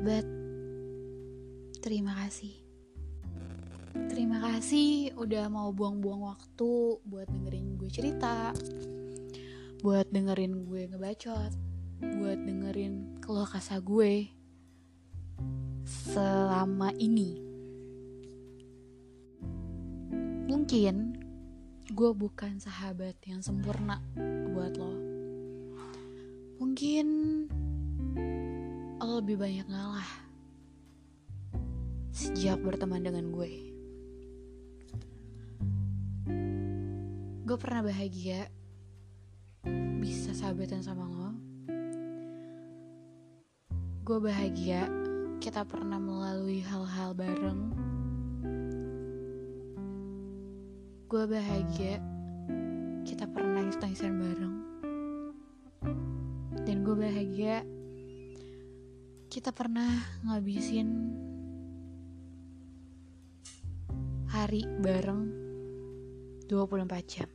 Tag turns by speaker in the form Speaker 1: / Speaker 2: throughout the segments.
Speaker 1: Sahabat, terima kasih. Terima kasih udah mau buang-buang waktu buat dengerin gue cerita, buat dengerin gue ngebacot, buat dengerin keluh kesah gue selama ini. Mungkin gue bukan sahabat yang sempurna buat lo. Mungkin lebih banyak ngalah sejak berteman dengan gue. Gue pernah bahagia bisa sahabatan sama lo. Gue bahagia kita pernah melalui hal-hal bareng. Gue bahagia kita pernah nangis-nangisan bareng. Dan gue bahagia kita pernah ngabisin hari bareng 24 jam.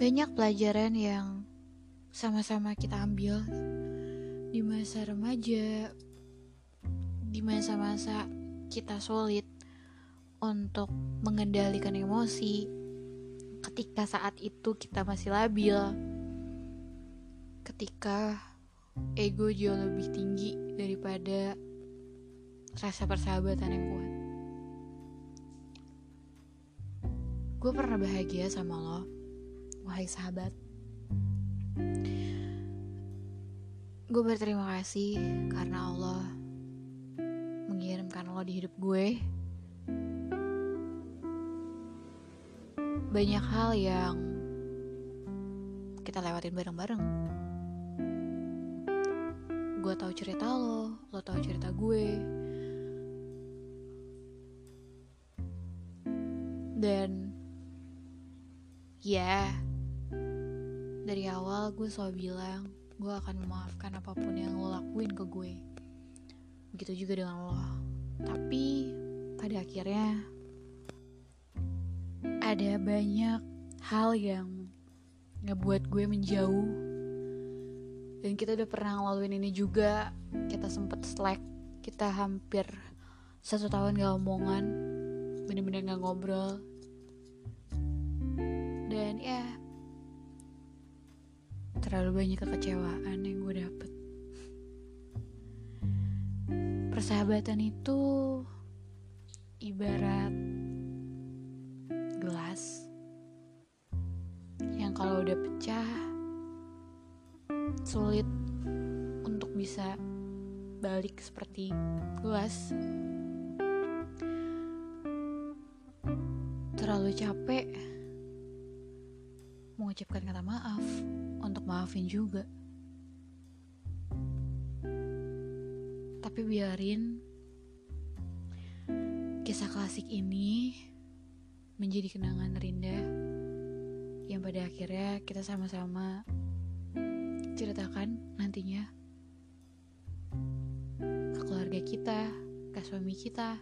Speaker 1: Banyak pelajaran yang sama-sama kita ambil di masa remaja, di masa-masa kita sulit untuk mengendalikan emosi. Ketika saat itu kita masih labil, ketika ego jauh lebih tinggi daripada rasa persahabatan yang kuat. Gue pernah bahagia sama lo, wahai sahabat. Gue berterima kasih karena Allah mengirimkan lo di hidup gue. Banyak hal yang kita lewatin bareng-bareng. Gue tahu cerita lo, lo tahu cerita gue. Dan ya, dari awal gue selalu bilang gue akan memaafkan apa pun yang lo lakuin ke gue. Begitu juga dengan lo. Tapi pada akhirnya ada banyak hal yang ngebuat gue menjauh dan kita udah pernah ngelaluin ini juga. Kita sempet slack. Kita hampir satu tahun gak omongan. Bener-bener gak ngobrol. Dan ya terlalu banyak kekecewaan yang gue dapet. Persahabatan itu ibarat gelas yang kalau udah pecah sulit untuk bisa balik seperti gelas terlalu capek mengucapkan kata maaf untuk maafin juga. Tapi biarin kisah klasik ini menjadi kenangan terindah yang pada akhirnya kita sama-sama ceritakan nantinya ke keluarga kita, ke suami kita,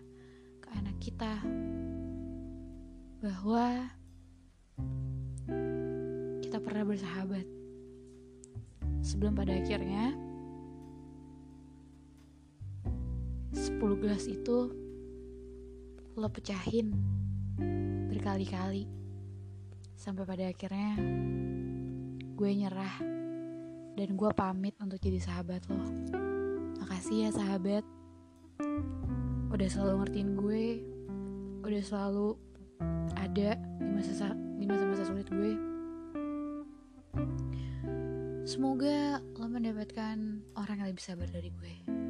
Speaker 1: ke anak kita bahwa kita pernah bersahabat. Sebelum pada akhirnya 10 gelas itu lo pecahin berkali-kali. Sampai pada akhirnya gue nyerah dan gue pamit untuk jadi sahabat lo. Makasih ya sahabat. Udah selalu ngertiin gue. Udah selalu ada di masa di masa-masa sulit gue. Semoga lo mendapatkan orang yang lebih sabar dari gue